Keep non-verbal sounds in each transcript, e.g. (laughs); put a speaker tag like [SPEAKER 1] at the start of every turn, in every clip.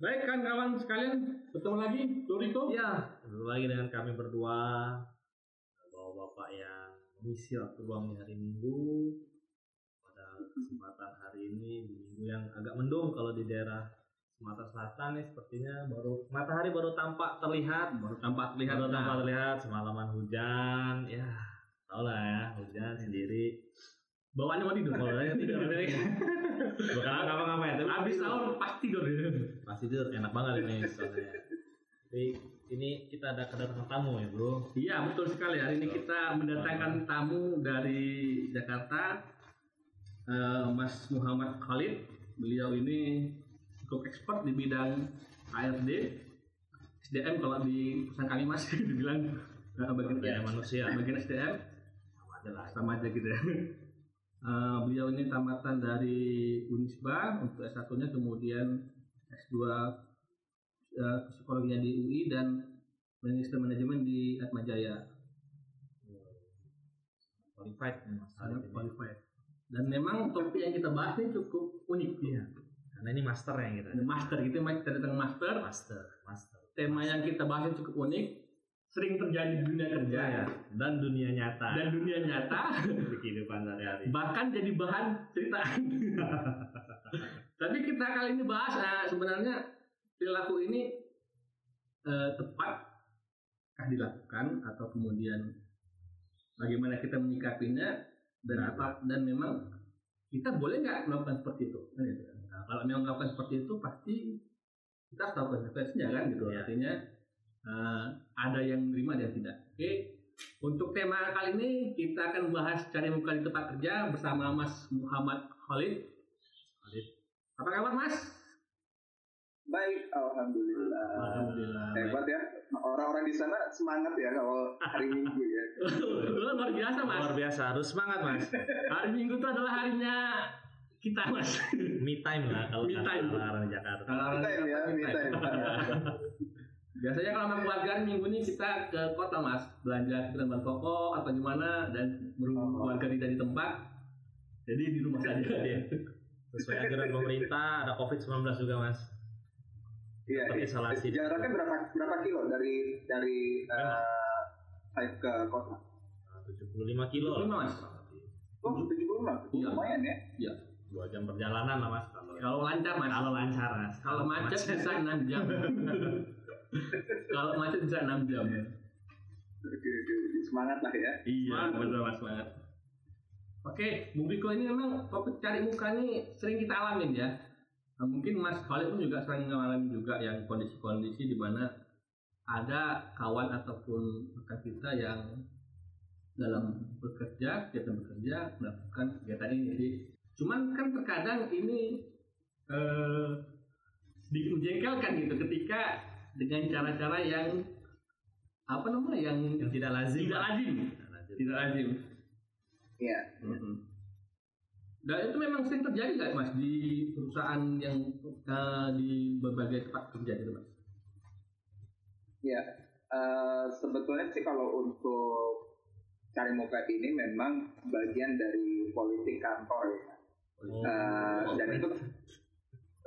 [SPEAKER 1] Baik kan kawan sekalian, bertemu lagi. Toriko.
[SPEAKER 2] Ya, ketemu lagi dengan kami berdua. Bawa bapak yang mengisi waktu luang di hari Minggu. Pada kesempatan hari ini di minggu yang agak mendung kalau di daerah Sumatera Selatan nih sepertinya baru matahari baru tampak terlihat.
[SPEAKER 1] Baru tampak terlihat.
[SPEAKER 2] baru tampak terlihat semalaman hujan. Ya tau lah ya hujan sendiri
[SPEAKER 1] bawaannya mau tidur.
[SPEAKER 2] Bawaannya tidur bukan apa ngapain tapi
[SPEAKER 1] Habis
[SPEAKER 2] tidur.
[SPEAKER 1] sahur pasti tidur.
[SPEAKER 2] pasti tidur enak banget ini soalnya tapi ini kita ada kedatangan tamu ya bro
[SPEAKER 1] Iya betul sekali. Hari ini kita mendatangkan tamu dari Jakarta, eh, Mas Muhammad Khalid. Beliau ini cukup expert di bidang ARD, SDM kalau di pesan kami Mas (laughs) dibilang eh, bagian
[SPEAKER 2] Daya manusia
[SPEAKER 1] bagian SDM
[SPEAKER 2] sama aja lah
[SPEAKER 1] sama aja gitu ya. Eh, beliau ini tamatan dari Unisba untuk S1-nya kemudian S2 eh, psikologinya di UI dan manajemen manajemen di Atmajaya.
[SPEAKER 2] qualified mas
[SPEAKER 1] Sangat qualified. Dan memang topik yang kita bahas ini cukup unik. Iya.
[SPEAKER 2] karena ini master yang kita
[SPEAKER 1] master gitu, kita datang master.
[SPEAKER 2] master master
[SPEAKER 1] Tema yang kita bahas ini cukup unik, sering terjadi di dunia kerja ya.
[SPEAKER 2] dan dunia nyata
[SPEAKER 1] Dan dunia nyata (laughs)
[SPEAKER 2] di kehidupan sehari-hari
[SPEAKER 1] bahkan jadi bahan ceritaan. (laughs) Tapi kita kali ini bahas eh, sebenarnya perilaku ini eh, tepatkah dilakukan atau kemudian bagaimana kita menyikapinya dan apa dan memang kita boleh nggak melakukan seperti itu kan gitu kan. Nah, kalau memang melakukan seperti itu pasti kita harus tahu konsekuensinya kan gitu
[SPEAKER 2] Iya.
[SPEAKER 1] artinya eh, ada yang menerima dan tidak oke untuk tema kali ini kita akan bahas cari muka di tempat kerja bersama Mas Muhammad Khalid
[SPEAKER 2] Khalid.
[SPEAKER 1] apa kabar Mas
[SPEAKER 3] Baik, alhamdulillah.
[SPEAKER 1] Alhamdulillah
[SPEAKER 3] Hebat ya. Orang-orang di sana semangat ya kalau hari Minggu ya. (laughs)
[SPEAKER 1] luar biasa Mas
[SPEAKER 2] luar biasa harus semangat mas
[SPEAKER 1] hari Minggu itu adalah harinya kita Mas
[SPEAKER 2] me time lah kalau
[SPEAKER 1] Me
[SPEAKER 2] kata
[SPEAKER 1] time.
[SPEAKER 2] orang Jakarta
[SPEAKER 1] Kalau
[SPEAKER 3] Kita ya,
[SPEAKER 1] me time.
[SPEAKER 3] ya. (laughs)
[SPEAKER 1] Biasanya kalau sama keluarga minggu ini kita ke kota mas belanja kebutuhan pokok atau gimana dan berhubung
[SPEAKER 3] Oh.
[SPEAKER 1] keluarga tidak di tempat jadi di rumah saja dia.
[SPEAKER 2] sesuai anjuran pemerintah ada covid 19 juga mas
[SPEAKER 3] Iya.
[SPEAKER 2] Tetap isolasi.
[SPEAKER 3] Jaraknya berapa berapa kilo dari dari eh, site ke kota?
[SPEAKER 2] 75 kilo lah.
[SPEAKER 1] Lima, Mas.
[SPEAKER 3] Oh, 70
[SPEAKER 1] Iya.
[SPEAKER 3] Lumayan ya.
[SPEAKER 1] Iya.
[SPEAKER 2] dua jam perjalanan lah mas kalau
[SPEAKER 1] lancar mas.
[SPEAKER 2] kalau lancar mas
[SPEAKER 1] Kalau macet bisa 6 jam. (laughs) kalau macet bisa 6 jam.
[SPEAKER 3] Oke, oke. Semangat lah ya.
[SPEAKER 1] Iya, mas banget. Oke, Bung Riko ini memang topik cari muka ini sering kita alamin ya. Nah, mungkin Mas Khalid pun juga sering mengalami juga yang kondisi-kondisi di mana ada kawan ataupun rekan kita yang dalam bekerja, kegiatan bekerja melakukan kegiatan ini. Jadi, cuman kan terkadang ini eh, menjengkelkan gitu ketika dengan cara-cara yang apa namanya yang
[SPEAKER 2] yang tidak lazim
[SPEAKER 1] tidak lazim
[SPEAKER 2] Tidak lazim.
[SPEAKER 1] lazim
[SPEAKER 3] Iya.
[SPEAKER 1] dan itu memang sering terjadi nggak mas di perusahaan yang eh, di berbagai tempat kerja gitu mas
[SPEAKER 3] Iya. Eh, sebetulnya sih kalau untuk cari muka ini memang bagian dari politik kantor ya.
[SPEAKER 2] Oh,
[SPEAKER 3] Eh, dan itu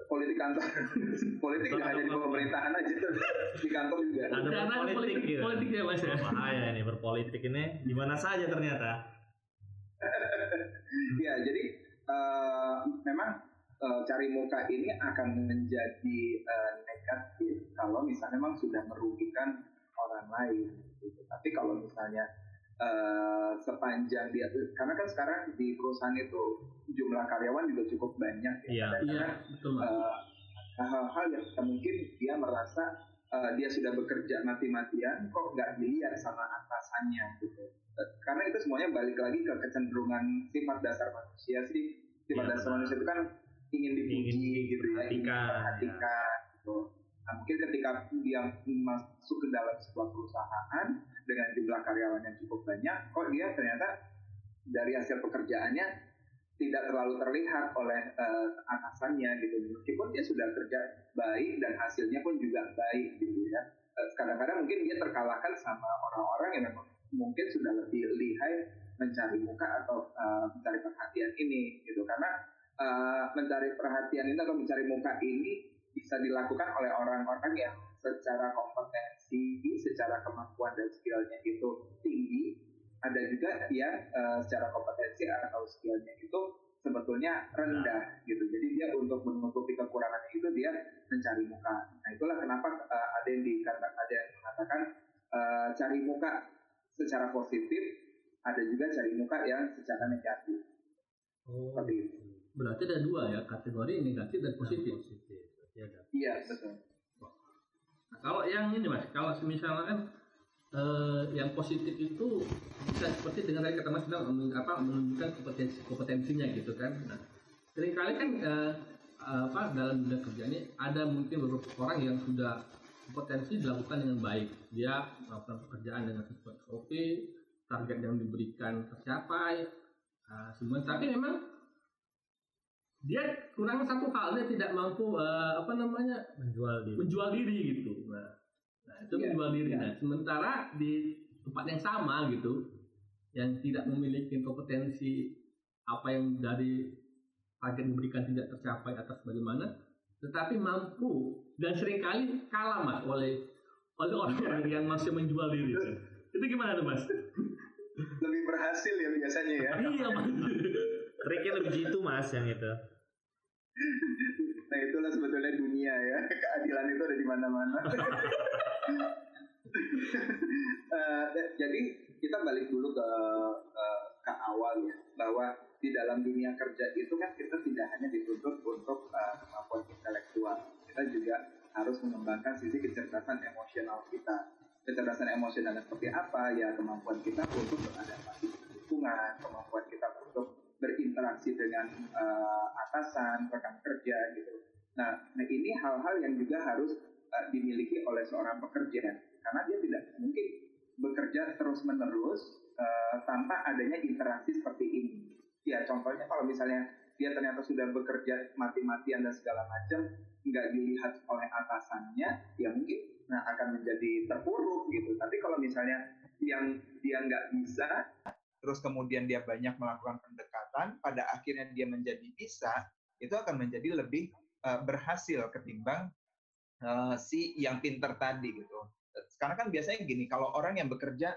[SPEAKER 3] politik kantor. (laughs) Politik nggak hanya di pemerintahan aja. Di kantor juga.
[SPEAKER 2] Ada
[SPEAKER 1] Karena
[SPEAKER 2] berpolitik gitu.
[SPEAKER 1] politik ya mas ya?
[SPEAKER 2] Bahaya ini berpolitik ini di mana saja ternyata. (laughs)
[SPEAKER 3] Ya jadi eh, memang eh, cari muka ini akan menjadi eh, negatif kalau misalnya memang sudah merugikan orang lain gitu. tapi kalau misalnya eh, sepanjang dia karena kan sekarang di perusahaan itu jumlah karyawan juga cukup banyak ya.
[SPEAKER 2] Iya.
[SPEAKER 3] Dan
[SPEAKER 1] iya
[SPEAKER 3] kadang,
[SPEAKER 1] betul
[SPEAKER 3] eh, hal-hal yang mungkin dia merasa eh, dia sudah bekerja mati-matian kok nggak dilihat sama atasannya gitu karena itu semuanya balik lagi ke kecenderungan sifat dasar manusia sih sifat
[SPEAKER 2] Iya,
[SPEAKER 3] dasar
[SPEAKER 2] benar.
[SPEAKER 3] manusia itu kan ingin dipuji
[SPEAKER 2] Ingin
[SPEAKER 3] gitu ya ingin
[SPEAKER 2] diperhatikan,
[SPEAKER 3] diperhatikan gitu nah mungkin ketika dia masuk ke dalam sebuah perusahaan dengan jumlah karyawan yang cukup banyak kok dia ternyata dari hasil pekerjaannya tidak terlalu terlihat oleh eh, atasannya gitu. Meskipun dia sudah kerja baik dan hasilnya pun juga baik gitu ya. Eh, kadang-kadang mungkin dia terkalahkan sama orang-orang yang memang mungkin sudah lebih lihai mencari muka atau eh, mencari perhatian ini gitu. Karena eh, mencari perhatian ini atau mencari muka ini bisa dilakukan oleh orang-orang yang secara kompetensi, secara kemampuan dan skillnya itu tinggi. Ada juga yang uh, secara kompetensi atau skillnya itu sebetulnya rendah gitu. Jadi dia untuk menutupi kekurangannya itu dia mencari muka. Nah itulah kenapa uh, ada yang dikata, ada yang mengatakan uh, cari muka secara positif, ada juga cari muka yang secara negatif.
[SPEAKER 4] Oh.
[SPEAKER 3] Seperti itu.
[SPEAKER 1] Berarti ada dua ya kategori negatif dan positif.
[SPEAKER 4] positif. Berarti ada.
[SPEAKER 3] Iya betul.
[SPEAKER 1] Nah, kalau yang ini mas, kalau misalnya kan eh, yang positif itu bisa seperti dengan tadi kata mas bilang apa menunjukkan kompetensi kompetensinya gitu kan. Nah, sering kali kan eh, apa dalam dunia kerja ini ada mungkin beberapa orang yang sudah kompetensi dilakukan dengan baik. Dia melakukan pekerjaan dengan sesuai SOP, target yang diberikan tercapai, nah, semua. Tapi memang dia kurang satu hal dia tidak mampu eh, apa namanya
[SPEAKER 4] menjual diri.
[SPEAKER 1] menjual diri gitu. Nah, nah itu
[SPEAKER 3] Iya,
[SPEAKER 1] menjual diri.
[SPEAKER 3] iya.
[SPEAKER 1] Nah, sementara di tempat yang sama gitu, yang tidak memiliki kompetensi apa yang dari target diberikan tidak tercapai atas bagaimana, tetapi mampu dan sering kali kalah mas oleh oleh orang-orang yang masih menjual diri. Itu gimana tuh mas?
[SPEAKER 3] Lebih berhasil ya biasanya ya.
[SPEAKER 1] iya mas.
[SPEAKER 4] Triknya lebih gitu mas yang itu.
[SPEAKER 3] Nah itulah sebetulnya dunia ya. (laughs) Keadilan itu ada di mana-mana. (laughs) Eh, jadi kita balik dulu ke eh, ke awal ya bahwa di dalam dunia kerja itu kan kita tidak hanya dituntut untuk eh, kemampuan intelektual, kita juga harus mengembangkan sisi kecerdasan emosional kita. Kecerdasan emosional seperti apa? Ya kemampuan kita untuk beradaptasi lingkungan, kemampuan kita untuk berinteraksi dengan eh, atasan, rekan kerja gitu. Nah, nah ini hal-hal yang juga harus eh, dimiliki oleh seorang pekerja karena dia tidak mungkin bekerja terus-menerus eh, tanpa adanya interaksi seperti ini. Ya, contohnya kalau misalnya dia ternyata sudah bekerja mati-matian dan segala macam, nggak dilihat oleh atasannya, ya mungkin nah akan menjadi terpuruk gitu. Tapi kalau misalnya yang dia nggak bisa, terus kemudian dia banyak melakukan pendekatan, pada akhirnya dia menjadi bisa, itu akan menjadi lebih eh, berhasil ketimbang eh, si yang pinter tadi gitu. Karena kan biasanya gini, kalau orang yang bekerja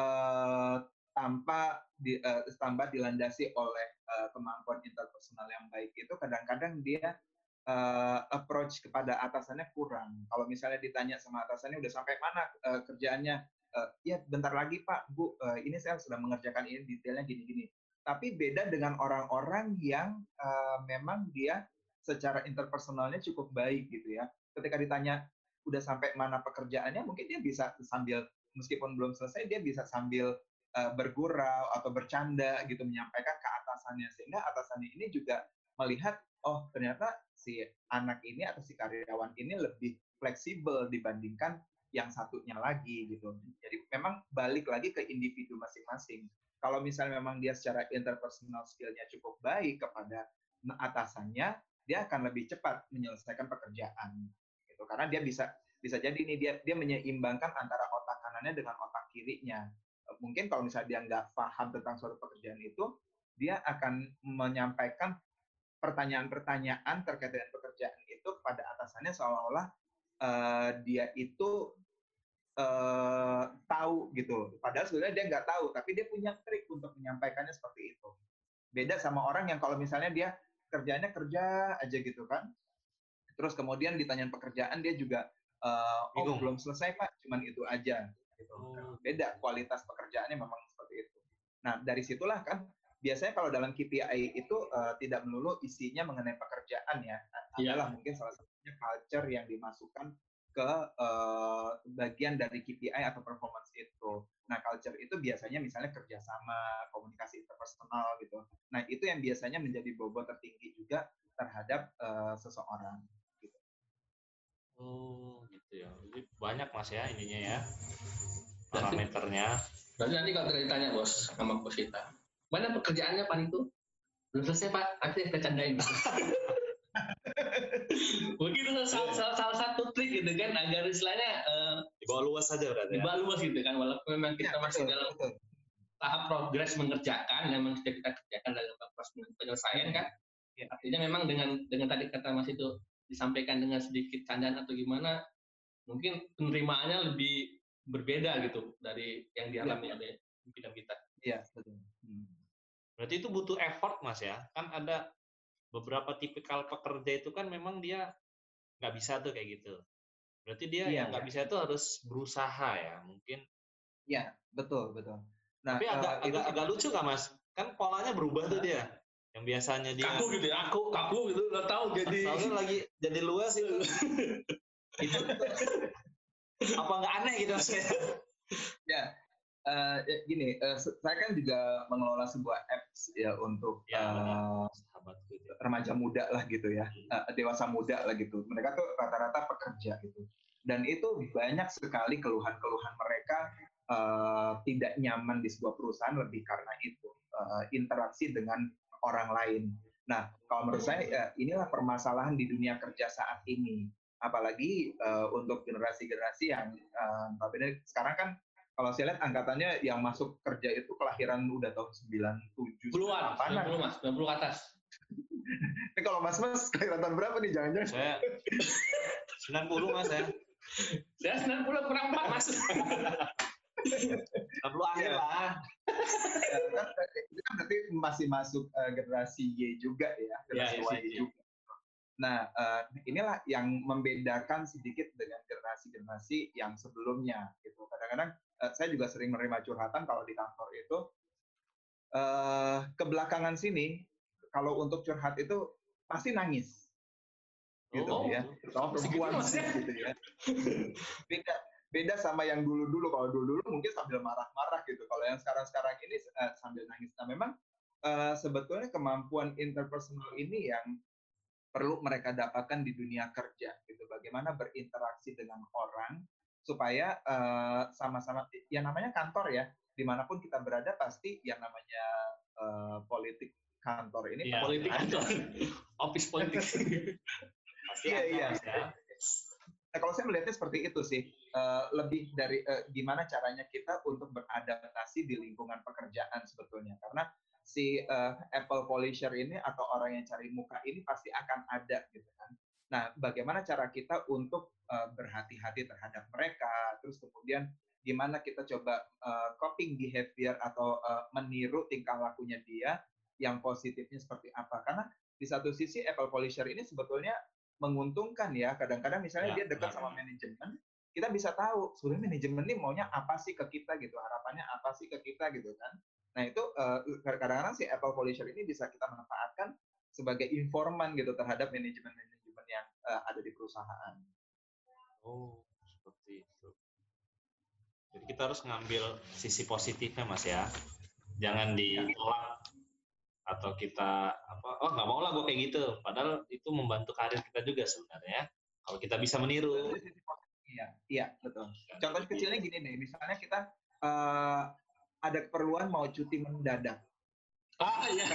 [SPEAKER 3] eh, tanpa di, eh, tanpa dilandasi oleh eh, kemampuan interpersonal yang baik itu kadang-kadang dia eh, approach kepada atasannya kurang. Kalau misalnya ditanya sama atasannya udah sampai mana eh, kerjaannya, ya bentar lagi Pak, Bu, eh, ini saya sedang mengerjakan ini detailnya gini-gini. Tapi beda dengan orang-orang yang eh, memang dia secara interpersonalnya cukup baik gitu ya. Ketika ditanya udah sampai mana pekerjaannya, mungkin dia bisa sambil meskipun belum selesai dia bisa sambil eh, bergurau atau bercanda gitu menyampaikan ke atasannya sehingga atasannya ini juga melihat oh ternyata si anak ini atau si karyawan ini lebih fleksibel dibandingkan yang satunya lagi gitu. Jadi memang balik lagi ke individu masing-masing. Kalau misalnya memang dia secara interpersonal skill-nya cukup baik kepada atasannya, dia akan lebih cepat menyelesaikan pekerjaan. Gitu. Karena dia bisa bisa jadi nih dia dia menyeimbangkan antara otak kanannya dengan otak kirinya. Mungkin kalau misalnya dia nggak paham tentang suatu pekerjaan itu, dia akan menyampaikan pertanyaan-pertanyaan terkait dengan pekerjaan itu kepada atasannya seolah-olah uh, dia itu uh, tahu gitu. Padahal sebenarnya dia nggak tahu, tapi dia punya trik untuk menyampaikannya seperti itu. Beda sama orang yang kalau misalnya dia kerjanya kerja aja gitu kan, terus kemudian ditanyain pekerjaan dia juga uh, oh
[SPEAKER 4] Bingung.
[SPEAKER 3] belum selesai pak, cuman itu aja. Gitu.
[SPEAKER 4] Oh.
[SPEAKER 3] Beda kualitas pekerjaannya memang seperti itu. Nah dari situlah kan biasanya kalau dalam KPI itu uh, tidak melulu isinya mengenai pekerjaan ya,
[SPEAKER 1] Iya.
[SPEAKER 3] adalah mungkin salah satunya culture yang dimasukkan ke uh, bagian dari KPI atau performance itu. Nah, culture itu biasanya misalnya kerjasama, komunikasi interpersonal gitu. Nah, itu yang biasanya menjadi bobot tertinggi juga terhadap uh, seseorang. Gitu.
[SPEAKER 2] Oh, gitu ya. Jadi banyak Mas ya ininya ya. Parameternya.
[SPEAKER 1] Berarti nanti kalau ditanya bos sama bos kita, mana pekerjaannya Pak itu? Belum selesai Pak, nanti kita candain. (laughs) (laughs) Mungkin itu salah, salah, salah satu trik gitu kan agar istilahnya eh,
[SPEAKER 2] Di bawah luas saja berarti ya.
[SPEAKER 1] dibawa luas gitu kan walaupun memang kita
[SPEAKER 3] Ya,
[SPEAKER 1] masih
[SPEAKER 3] betul,
[SPEAKER 1] dalam
[SPEAKER 3] betul.
[SPEAKER 1] tahap progres mengerjakan memang sudah kita kerjakan dalam proses penyelesaian kan
[SPEAKER 3] Ya.
[SPEAKER 1] artinya memang dengan dengan tadi kata mas itu disampaikan dengan sedikit candaan atau gimana mungkin penerimaannya lebih berbeda gitu dari yang dialami oleh pimpinan kita.
[SPEAKER 3] Iya, betul. Hmm.
[SPEAKER 2] Berarti itu butuh effort mas ya. Kan ada beberapa tipikal pekerja itu kan memang dia nggak bisa tuh kayak gitu. Berarti dia
[SPEAKER 3] Iya,
[SPEAKER 2] yang nggak
[SPEAKER 3] iya.
[SPEAKER 2] bisa itu harus berusaha ya. Mungkin.
[SPEAKER 3] Iya, betul, betul. Nah,
[SPEAKER 2] Tapi agak
[SPEAKER 3] itu
[SPEAKER 2] agak, agak lucu kan mas? Kan polanya berubah tuh dia. Yang biasanya dia
[SPEAKER 1] Kaku gitu ya, aku kaku gitu udah tahu (laughs) jadi
[SPEAKER 2] Tahu lagi jadi luas itu. (laughs) itu (laughs) apa nggak aneh gitu maksudnya?
[SPEAKER 3] ya ya, gini, se- saya kan juga mengelola sebuah apps ya untuk
[SPEAKER 2] Ya, itu.
[SPEAKER 3] remaja muda lah gitu ya, eh, dewasa muda lah gitu. Mereka tuh rata-rata pekerja gitu. Dan itu banyak sekali keluhan-keluhan mereka eh, tidak nyaman di sebuah perusahaan lebih karena itu eh, interaksi dengan orang lain. Nah, kalau menurut saya eh, inilah permasalahan di dunia kerja saat ini. Apalagi eh, untuk generasi-generasi yang eh, notabene sekarang kan kalau saya lihat angkatannya yang masuk kerja itu kelahiran udah tahun 97
[SPEAKER 1] puluhan,
[SPEAKER 3] 98-an.
[SPEAKER 1] 90 mas, 90 ke atas. (laughs)
[SPEAKER 3] Tapi kalau Mas Mas kelahiran tahun berapa nih jangan-jangan?
[SPEAKER 2] Saya 90 mas ya.
[SPEAKER 1] Saya 90 kurang 4 mas. (laughs)
[SPEAKER 2] 90 akhir
[SPEAKER 3] Iya.
[SPEAKER 2] lah.
[SPEAKER 3] Ya, kan, itu kan berarti masih masuk eh, generasi Y juga ya, generasi
[SPEAKER 1] iya
[SPEAKER 3] Y
[SPEAKER 1] sih, iya.
[SPEAKER 3] juga. Nah, eh, inilah yang membedakan sedikit dengan generasi-generasi yang sebelumnya gitu. Kadang-kadang eh, saya juga sering menerima curhatan kalau di kantor itu eh kebelakangan sini kalau untuk curhat itu pasti nangis. Gitu
[SPEAKER 2] Oh,
[SPEAKER 3] ya. Terutama
[SPEAKER 1] Segitu
[SPEAKER 3] perempuan
[SPEAKER 1] ya?
[SPEAKER 3] gitu ya. Beda beda sama yang dulu-dulu. Kalau dulu-dulu mungkin sambil marah-marah gitu. Kalau yang sekarang-sekarang ini sambil nangis. Nah, memang eh, sebetulnya kemampuan interpersonal ini yang perlu mereka dapatkan di dunia kerja gitu. Bagaimana berinteraksi dengan orang supaya eh, sama-sama yang namanya kantor ya, di mana pun kita berada pasti yang namanya eh, politik kantor ini pasti
[SPEAKER 1] Politik kantor, office politik. (laughs)
[SPEAKER 2] Pasti
[SPEAKER 3] Iya,
[SPEAKER 2] ada,
[SPEAKER 3] iya.
[SPEAKER 2] Ya.
[SPEAKER 3] Nah, kalau saya melihatnya seperti itu sih, Eh, lebih dari eh, gimana caranya kita untuk beradaptasi di lingkungan pekerjaan sebetulnya. Karena si eh, Apple Polisher ini atau orang yang cari muka ini pasti akan ada gitu kan. Nah, bagaimana cara kita untuk eh, berhati-hati terhadap mereka, terus kemudian gimana kita coba eh, coping behavior atau eh, meniru tingkah lakunya dia yang positifnya seperti apa. Karena di satu sisi Apple Polisher ini sebetulnya menguntungkan ya. Kadang-kadang misalnya
[SPEAKER 2] Ya,
[SPEAKER 3] dia dekat
[SPEAKER 2] benar.
[SPEAKER 3] sama manajemen, kita bisa tahu sebenarnya manajemen ini maunya apa sih ke kita gitu, harapannya apa sih ke kita gitu kan. Nah itu eh, kadang-kadang si Apple Polisher ini bisa kita manfaatkan sebagai informan gitu terhadap manajemen-manajemen yang eh, ada di perusahaan.
[SPEAKER 2] Oh, seperti itu. Jadi kita harus ngambil sisi positifnya mas ya. Jangan ditolak atau kita apa oh nggak mau lah gue kayak gitu padahal itu membantu karir kita juga sebenarnya ya. kalau kita bisa meniru
[SPEAKER 3] Iya, iya betul. Contoh kecilnya gini nih, misalnya kita eh, ada keperluan mau cuti mendadak,
[SPEAKER 1] ah iya.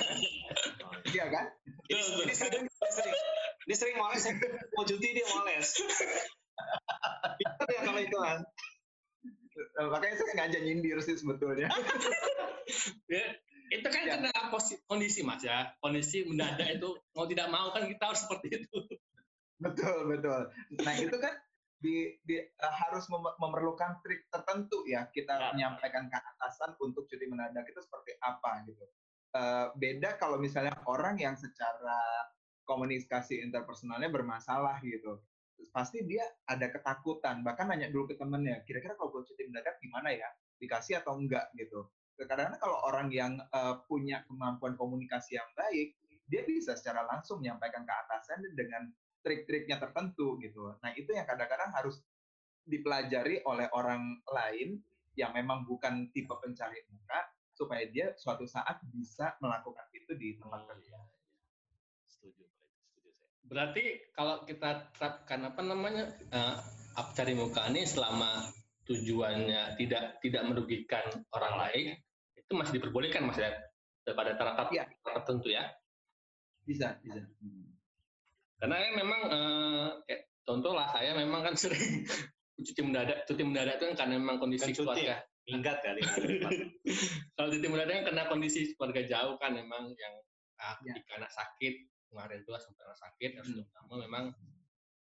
[SPEAKER 3] iya kan?
[SPEAKER 2] ini, ini sering, sering, ini sering moles ya. mau cuti dia moles Pintar ya kalau itu kan
[SPEAKER 3] Eh, Makanya saya sengaja nyindir sih sebetulnya.
[SPEAKER 1] Ya, itu kan
[SPEAKER 3] Ya.
[SPEAKER 1] karena kondisi mas ya, kondisi mendadak itu mau tidak mau kan kita harus seperti itu.
[SPEAKER 3] betul, betul. Nah itu kan di, di- eh, harus mem- memerlukan trik tertentu ya kita
[SPEAKER 2] Ya.
[SPEAKER 3] menyampaikan ke atasan untuk cuti mendadak itu seperti apa gitu. Eh, beda kalau misalnya orang yang secara komunikasi interpersonalnya bermasalah gitu. Pasti dia ada ketakutan, bahkan nanya dulu ke temennya, kira-kira kalau gue cuti mendadak gimana ya? Dikasih atau enggak gitu. Kadang-kadang kalau orang yang eh, punya kemampuan komunikasi yang baik, dia bisa secara langsung menyampaikan ke atasan dengan trik-triknya tertentu gitu. Nah itu yang kadang-kadang harus dipelajari oleh orang lain yang memang bukan tipe pencari muka supaya dia suatu saat bisa melakukan itu di tempat kerja.
[SPEAKER 2] setuju setuju saya
[SPEAKER 1] Berarti kalau kita terapkan apa namanya eh, up cari muka ini selama tujuannya tidak tidak merugikan orang lain itu masih diperbolehkan mas ya pada taraf
[SPEAKER 3] Iya.
[SPEAKER 1] tertentu ya.
[SPEAKER 3] Bisa, bisa. Hmm.
[SPEAKER 1] Karena kan memang eh, kayak contoh lah saya memang kan (laughs) sering cuti mendadak cuti mendadak itu kan karena memang kondisi
[SPEAKER 2] cuti
[SPEAKER 1] keluarga.
[SPEAKER 2] minggat kali (laughs)
[SPEAKER 1] Kalau cuti mendadak kan karena kondisi keluarga jauh kan memang yang ah,
[SPEAKER 3] Ya.
[SPEAKER 1] anak sakit kemarin itu sempat sakit harus
[SPEAKER 3] Hmm.
[SPEAKER 1] kamu memang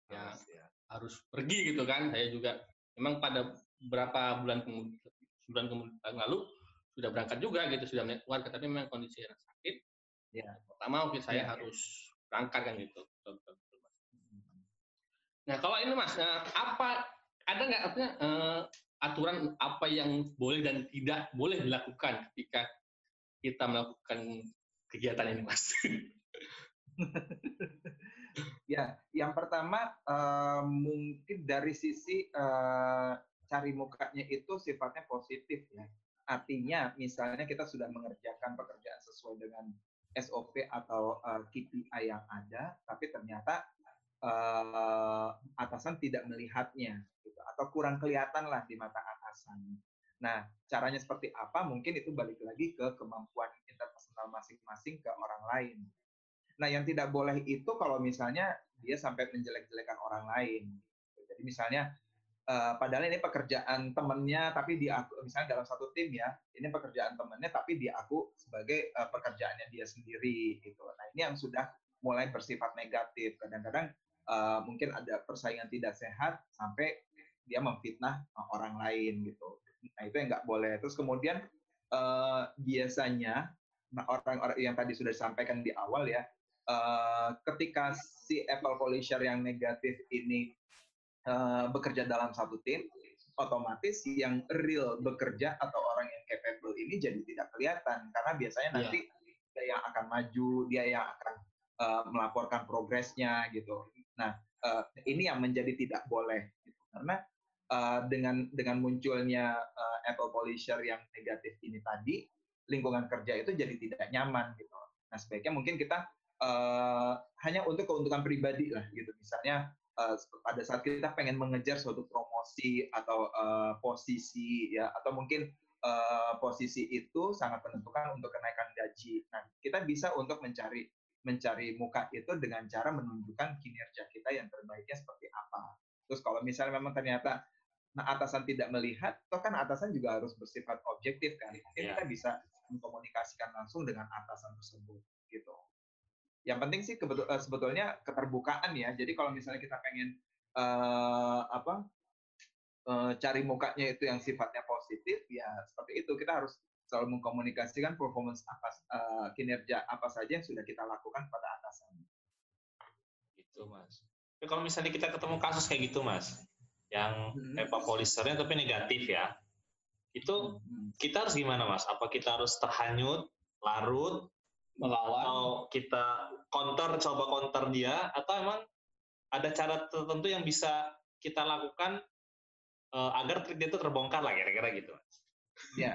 [SPEAKER 1] ya
[SPEAKER 2] Harus, ya.
[SPEAKER 1] harus pergi gitu kan saya juga memang pada beberapa bulan kemudian bulan kemudian lalu sudah berangkat juga gitu sudah melihat keluarga tapi memang kondisi yang sakit
[SPEAKER 3] Ya.
[SPEAKER 1] pertama oke saya
[SPEAKER 3] Ya.
[SPEAKER 1] harus berangkat kan gitu Betul, Mas. nah kalau ini mas eh, apa ada nggak artinya eh, aturan apa yang boleh dan tidak boleh dilakukan ketika kita melakukan kegiatan ini mas (laughs)
[SPEAKER 3] Ya, yang pertama eh, mungkin dari sisi eh, cari mukanya itu sifatnya positif ya. Artinya misalnya kita sudah mengerjakan pekerjaan sesuai dengan SOP atau eh, KPI yang ada, tapi ternyata eh, atasan tidak melihatnya, gitu. atau kurang kelihatan lah di mata atasan. Nah, caranya seperti apa? Mungkin itu balik lagi ke kemampuan interpersonal masing-masing ke orang lain. Nah, yang tidak boleh itu kalau misalnya dia sampai menjelek-jelekan orang lain. Jadi misalnya, eh, padahal ini pekerjaan temennya, tapi dia misalnya dalam satu tim ya, ini pekerjaan temennya, tapi dia aku sebagai eh, pekerjaannya dia sendiri gitu. Nah, ini yang sudah mulai bersifat negatif. Kadang-kadang eh, mungkin ada persaingan tidak sehat sampai dia memfitnah orang lain gitu. Nah, itu yang nggak boleh. Terus kemudian eh, biasanya nah, orang-orang yang tadi sudah disampaikan di awal ya, eh, ketika si Apple Polisher yang negatif ini eh, bekerja dalam satu tim, otomatis yang real bekerja atau orang yang capable ini jadi tidak kelihatan karena biasanya
[SPEAKER 1] Iya.
[SPEAKER 3] nanti dia yang akan maju, dia yang akan eh, melaporkan progresnya gitu. Nah, eh, ini yang menjadi tidak boleh gitu. karena eh, dengan dengan munculnya eh, Apple Polisher yang negatif ini tadi, lingkungan kerja itu jadi tidak nyaman gitu. Nah, sebaiknya mungkin kita eh, hanya untuk keuntungan pribadi lah gitu. Misalnya eh, pada saat kita pengen mengejar suatu promosi atau eh, posisi ya atau mungkin eh, posisi itu sangat menentukan untuk kenaikan gaji. Nah, kita bisa untuk mencari mencari muka itu dengan cara menunjukkan kinerja kita yang terbaiknya seperti apa. Terus kalau misalnya memang ternyata nah, atasan tidak melihat, toh kan atasan juga harus bersifat objektif kan. Mungkin
[SPEAKER 2] Iya.
[SPEAKER 3] kita bisa mengkomunikasikan langsung dengan atasan tersebut gitu. Yang penting sih kebetul- eh, sebetulnya keterbukaan ya. Jadi kalau misalnya kita pengen eh, apa eh, cari mukanya itu yang sifatnya positif, ya seperti itu kita harus selalu mengkomunikasikan performance apa eh, kinerja apa saja yang sudah kita lakukan pada atasan.
[SPEAKER 2] gitu mas tapi kalau misalnya kita ketemu kasus kayak gitu mas yang
[SPEAKER 3] Hmm.
[SPEAKER 2] HEPA polisternya tapi negatif ya itu
[SPEAKER 3] Hmm.
[SPEAKER 2] kita harus gimana mas apa kita harus terhanyut larut
[SPEAKER 1] melawan
[SPEAKER 2] atau kita counter coba counter dia atau emang ada cara tertentu yang bisa kita lakukan eh, agar trik dia itu terbongkar lah kira-kira gitu
[SPEAKER 3] Ya.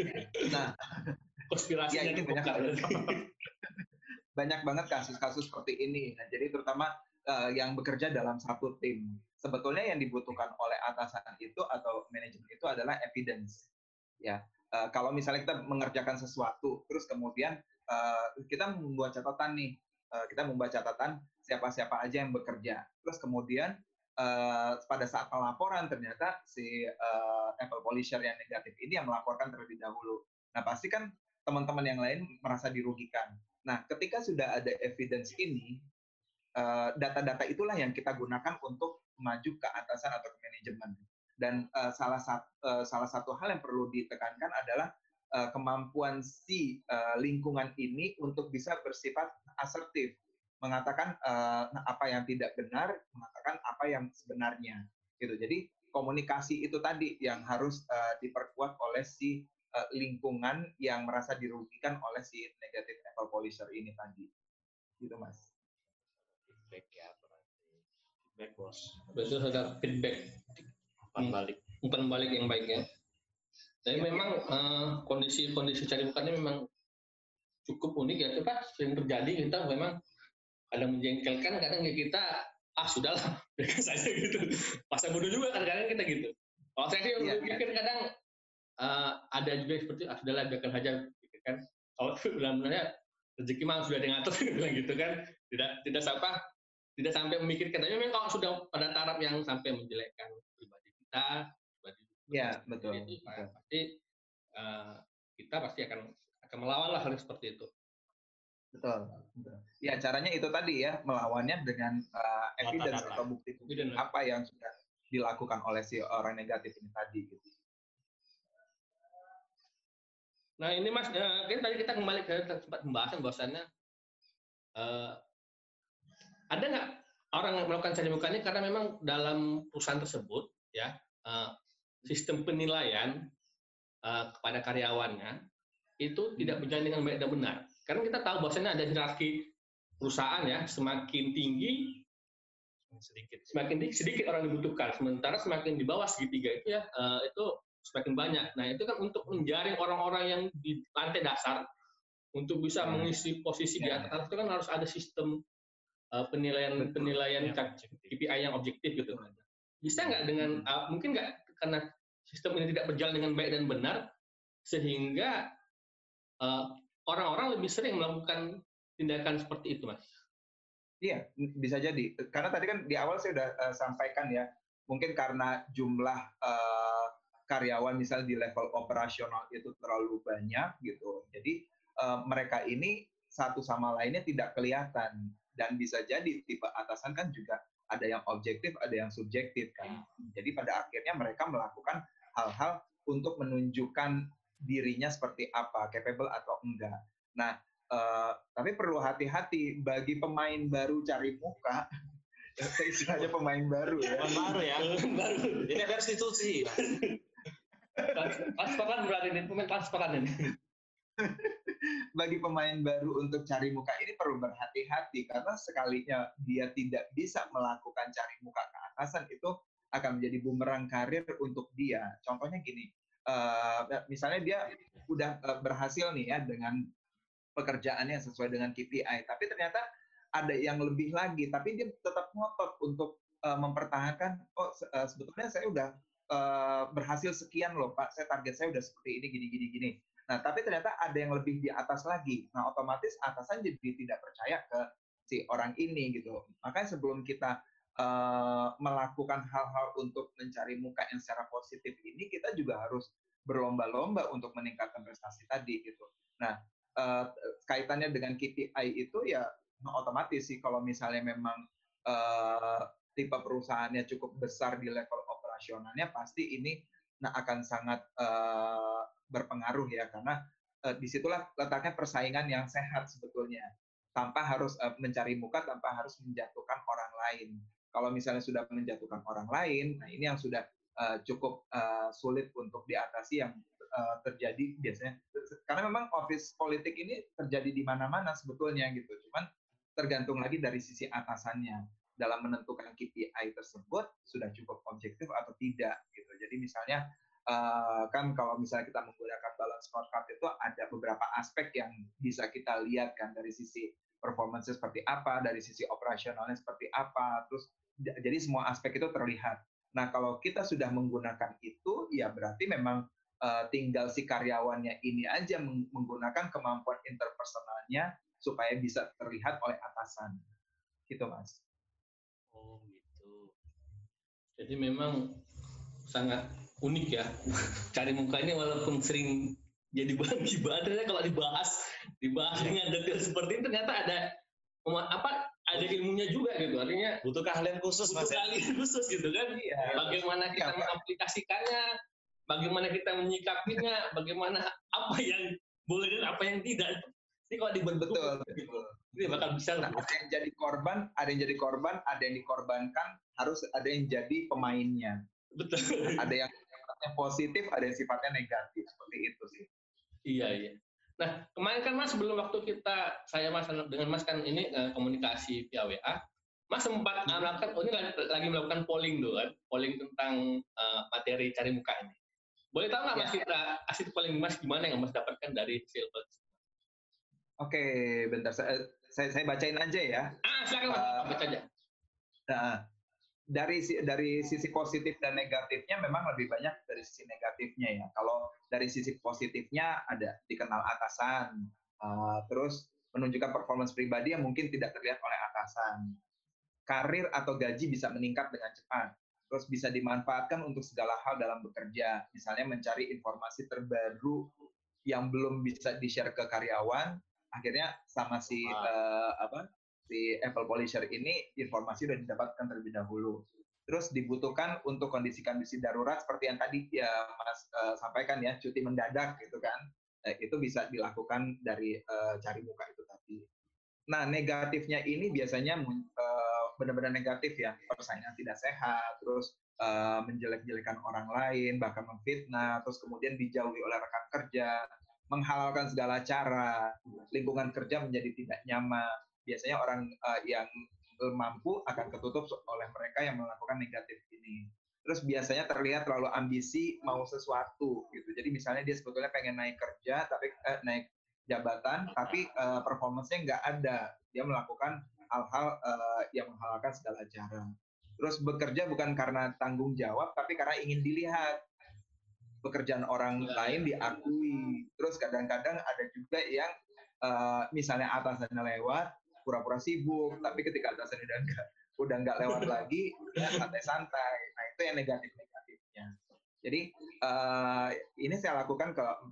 [SPEAKER 3] Nah, (laughs)
[SPEAKER 1] konspirasinya
[SPEAKER 3] Ya, ini banyak (laughs) banyak banget kasus-kasus seperti ini. Nah, jadi terutama eh, yang bekerja dalam satu tim. Sebetulnya yang dibutuhkan oleh atasan itu atau manajemen itu adalah evidence. Ya, Eh, kalau misalnya kita mengerjakan sesuatu, terus kemudian eh, kita membuat catatan nih, Eh, kita membuat catatan siapa-siapa aja yang bekerja. Terus kemudian eh, pada saat pelaporan ternyata si eh, Apple Polisher yang negatif ini yang melaporkan terlebih dahulu. Nah, pasti kan teman-teman yang lain merasa dirugikan. Nah, ketika sudah ada evidence ini, data-data itulah yang kita gunakan untuk maju ke atasan atau ke manajemen. Dan eh, salah satu salah satu hal yang perlu ditekankan adalah eh, kemampuan si eh, lingkungan ini untuk bisa bersifat asertif, mengatakan eh, apa yang tidak benar, mengatakan apa yang sebenarnya. Gitu. Jadi komunikasi itu tadi yang harus eh, diperkuat oleh si eh, lingkungan yang merasa dirugikan oleh si negative apple polisher ini tadi. Gitu, Mas.
[SPEAKER 2] feedback ya berarti feedback bos
[SPEAKER 1] betul ada feedback
[SPEAKER 2] umpan
[SPEAKER 1] Hmm.
[SPEAKER 2] balik
[SPEAKER 1] umpan balik yang baik ya. Tapi memang eh, kondisi-kondisi cari mukanya memang cukup unik ya. Coba sering terjadi kita memang kadang menjengkelkan, kadang ya kita ah sudahlah (laughs) biarkan saja gitu. Masa bodoh juga kadang-kadang kita gitu. Kalau saya sih
[SPEAKER 3] Iya,
[SPEAKER 1] pikir kadang eh, ada juga seperti ah sudahlah biarkan saja gitu kan. Kalau (laughs) benar-benarnya rezeki mah sudah diatur (laughs) bilang gitu kan. Tidak tidak apa tidak sampai memikirkan. Tapi memang kalau sudah pada taraf yang sampai menjelekkan pribadi kita,
[SPEAKER 3] Iya, betul.
[SPEAKER 1] jadi,
[SPEAKER 3] betul.
[SPEAKER 1] Pak, pasti eh, kita pasti akan akan melawan lah hal seperti itu.
[SPEAKER 3] Betul. betul. Ya caranya itu tadi ya melawannya dengan uh, evidence
[SPEAKER 2] Data-data.
[SPEAKER 3] atau bukti
[SPEAKER 1] Evidence.
[SPEAKER 3] apa yang sudah dilakukan oleh si orang negatif ini tadi gitu.
[SPEAKER 1] Nah ini mas, eh, kan tadi kita kembali ke tempat pembahasan bahwasannya eh, ada nggak orang yang melakukan cari muka ini karena memang dalam perusahaan tersebut ya sistem penilaian eh, kepada karyawannya itu tidak berjalan dengan baik dan benar. Karena kita tahu bahwasannya ada hierarki perusahaan ya semakin tinggi
[SPEAKER 2] sedikit.
[SPEAKER 1] semakin tinggi sedikit orang dibutuhkan sementara semakin di bawah segitiga itu ya eh, itu semakin banyak nah itu kan untuk menjaring orang-orang yang di lantai dasar untuk bisa
[SPEAKER 3] Hmm.
[SPEAKER 1] mengisi posisi di
[SPEAKER 3] Ya.
[SPEAKER 1] atas itu kan harus ada sistem eh, penilaian
[SPEAKER 3] Betul.
[SPEAKER 1] penilaian
[SPEAKER 2] objektif.
[SPEAKER 1] KPI yang objektif gitu bisa nggak dengan eh, mungkin nggak karena sistem ini tidak berjalan dengan baik dan benar sehingga eh, orang-orang lebih sering melakukan tindakan seperti itu mas
[SPEAKER 3] Iya, bisa jadi. Karena tadi kan di awal saya sudah eh, sampaikan ya, mungkin karena jumlah eh, karyawan misalnya di level operasional itu terlalu banyak gitu. Jadi eh, mereka ini satu sama lainnya tidak kelihatan dan bisa jadi tipe atasan kan juga ada yang objektif, ada yang subjektif kan. Jadi pada akhirnya mereka melakukan hal-hal untuk menunjukkan dirinya seperti apa, capable atau enggak. Nah, Eh, tapi perlu hati-hati bagi pemain baru cari muka. (laughs) Saya istilahnya (laughs) pemain baru ya.
[SPEAKER 2] Bukan baru ya.
[SPEAKER 1] baru
[SPEAKER 2] Ini ada restitusi.
[SPEAKER 1] transparan berarti ini pemain transparan ini (laughs)
[SPEAKER 3] Bagi pemain baru untuk cari muka ini perlu berhati-hati karena sekalinya dia tidak bisa melakukan cari muka ke atasan itu akan menjadi bumerang karir untuk dia. Contohnya gini, eh, misalnya dia udah eh, berhasil nih ya dengan pekerjaannya sesuai dengan KPI, tapi ternyata ada yang lebih lagi, tapi dia tetap ngotot untuk eh, mempertahankan, oh se- eh, sebetulnya saya udah eh, berhasil sekian loh Pak, saya target saya udah seperti ini, gini, gini, gini. Nah, tapi ternyata ada yang lebih di atas lagi. Nah, otomatis atasan jadi tidak percaya ke si orang ini gitu. Makanya sebelum kita eh, melakukan hal-hal untuk mencari muka yang secara positif ini, kita juga harus berlomba-lomba untuk meningkatkan prestasi tadi gitu. Nah, eh, kaitannya dengan KPI itu ya otomatis sih kalau misalnya memang eh, tipe perusahaannya cukup besar di level operasionalnya pasti ini nah akan sangat eh, berpengaruh ya karena eh, di situlah letaknya persaingan yang sehat sebetulnya tanpa harus eh, mencari muka tanpa harus menjatuhkan orang lain kalau misalnya sudah menjatuhkan orang lain nah ini yang sudah eh, cukup eh, sulit untuk diatasi yang eh, terjadi biasanya. Karena memang office politik ini terjadi di mana-mana sebetulnya gitu. Cuman tergantung lagi dari sisi atasannya. Dalam menentukan KPI tersebut sudah cukup objektif atau tidak gitu. Jadi misalnya eh, kan kalau misalnya kita menggunakan balance scorecard itu ada beberapa aspek yang bisa kita lihat kan dari sisi performance seperti apa dari sisi operasionalnya seperti apa terus jadi semua aspek itu terlihat. Nah kalau kita sudah menggunakan itu ya berarti memang eh, tinggal si karyawannya ini aja meng- menggunakan kemampuan interpersonalnya supaya bisa terlihat oleh atasan. Gitu mas.
[SPEAKER 2] Oh gitu.
[SPEAKER 1] Jadi memang sangat unik ya (laughs) cari muka ini walaupun sering jadi bahan (laughs) gibah ternyata kalau dibahas dibahas dengan detail seperti ini ternyata ada apa ada ilmunya juga gitu artinya
[SPEAKER 2] Butuh keahlian khusus
[SPEAKER 1] butuh
[SPEAKER 2] mas ya.
[SPEAKER 1] kali khusus gitu kan
[SPEAKER 3] iya
[SPEAKER 1] bagaimana kita
[SPEAKER 3] Iya,
[SPEAKER 1] mengaplikasikannya bagaimana kita menyikapinya bagaimana apa yang boleh dan apa yang tidak ini kalau dibentuk
[SPEAKER 3] betul betul
[SPEAKER 1] ini bakal bisa
[SPEAKER 3] Nah, ada yang jadi korban, ada yang jadi korban, ada yang dikorbankan, harus ada yang jadi pemainnya.
[SPEAKER 1] betul
[SPEAKER 3] Ada yang sifatnya positif, ada yang sifatnya negatif. Seperti itu sih.
[SPEAKER 1] Iya iya. Nah kemarin kan Mas sebelum waktu kita saya Mas dengan Mas kan ini eh, komunikasi via WA, Mas sempat eh, melakukan oh ini lagi, lagi melakukan polling dulu kan, polling tentang eh, materi cari muka ini. Boleh tahu nggak Mas
[SPEAKER 3] Ya.
[SPEAKER 1] kita hasil polling Mas gimana yang Mas dapatkan dari hasil?
[SPEAKER 3] Oke, bentar. Saya, saya, saya bacain aja ya.
[SPEAKER 1] Ah silakan Mas,
[SPEAKER 3] Eh,
[SPEAKER 1] baca aja.
[SPEAKER 3] Nah, dari dari sisi positif dan negatifnya memang lebih banyak dari sisi negatifnya ya. Kalau dari sisi positifnya ada dikenal atasan, eh, terus menunjukkan performance pribadi yang mungkin tidak terlihat oleh atasan. Karir atau gaji bisa meningkat dengan cepat. Terus bisa dimanfaatkan untuk segala hal dalam bekerja. Misalnya mencari informasi terbaru yang belum bisa di-share ke karyawan akhirnya sama si uh, apa si Apple Polisher ini informasi sudah didapatkan terlebih dahulu. Terus dibutuhkan untuk kondisi-kondisi darurat seperti yang tadi ya Mas uh, sampaikan ya, cuti mendadak gitu kan. Eh, itu bisa dilakukan dari uh, cari muka itu tadi. Nah, negatifnya ini biasanya uh, benar-benar negatif ya, persaingan tidak sehat, terus uh, menjelek-jelekan orang lain, bahkan memfitnah, terus kemudian dijauhi oleh rekan kerja, menghalalkan segala cara, lingkungan kerja menjadi tidak nyaman. Biasanya orang uh, yang mampu akan ketutup oleh mereka yang melakukan negatif ini. Terus biasanya terlihat terlalu ambisi mau sesuatu gitu. Jadi misalnya dia sebetulnya pengen naik kerja tapi eh, naik jabatan tapi uh, performance-nya nggak ada. Dia melakukan hal-hal uh, yang menghalalkan segala cara. Terus bekerja bukan karena tanggung jawab tapi karena ingin dilihat pekerjaan orang lain diakui. Terus kadang-kadang ada juga yang uh, misalnya atasannya lewat, pura-pura sibuk tapi ketika atasan udah enggak udah nggak lewat (laughs) lagi ya santai-santai. Nah itu yang negatif-negatifnya jadi uh, ini saya lakukan ke 40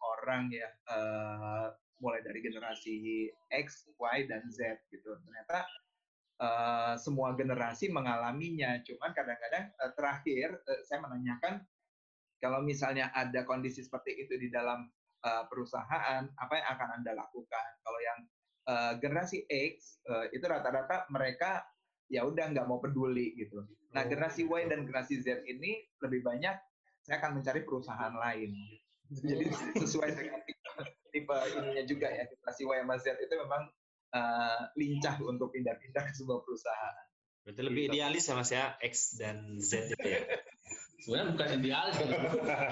[SPEAKER 3] orang ya uh, mulai dari generasi X, Y dan Z gitu. Ternyata uh, semua generasi mengalaminya. Cuman kadang-kadang uh, terakhir uh, saya menanyakan kalau misalnya ada kondisi seperti itu di dalam uh, perusahaan apa yang akan anda lakukan? Kalau yang uh, generasi X uh, itu rata-rata mereka ya udah nggak mau peduli gitu. Nah oh, generasi Y dan generasi Z ini lebih banyak saya akan mencari perusahaan lain. Jadi sesuai dengan tipe, tipe ininya juga ya generasi Y sama Z itu memang uh, lincah untuk pindah-pindah ke sebuah perusahaan.
[SPEAKER 2] Berarti lebih gitu. idealis ya mas ya X dan Z itu ya. (laughs)
[SPEAKER 1] Sebenarnya bukan idealis kan.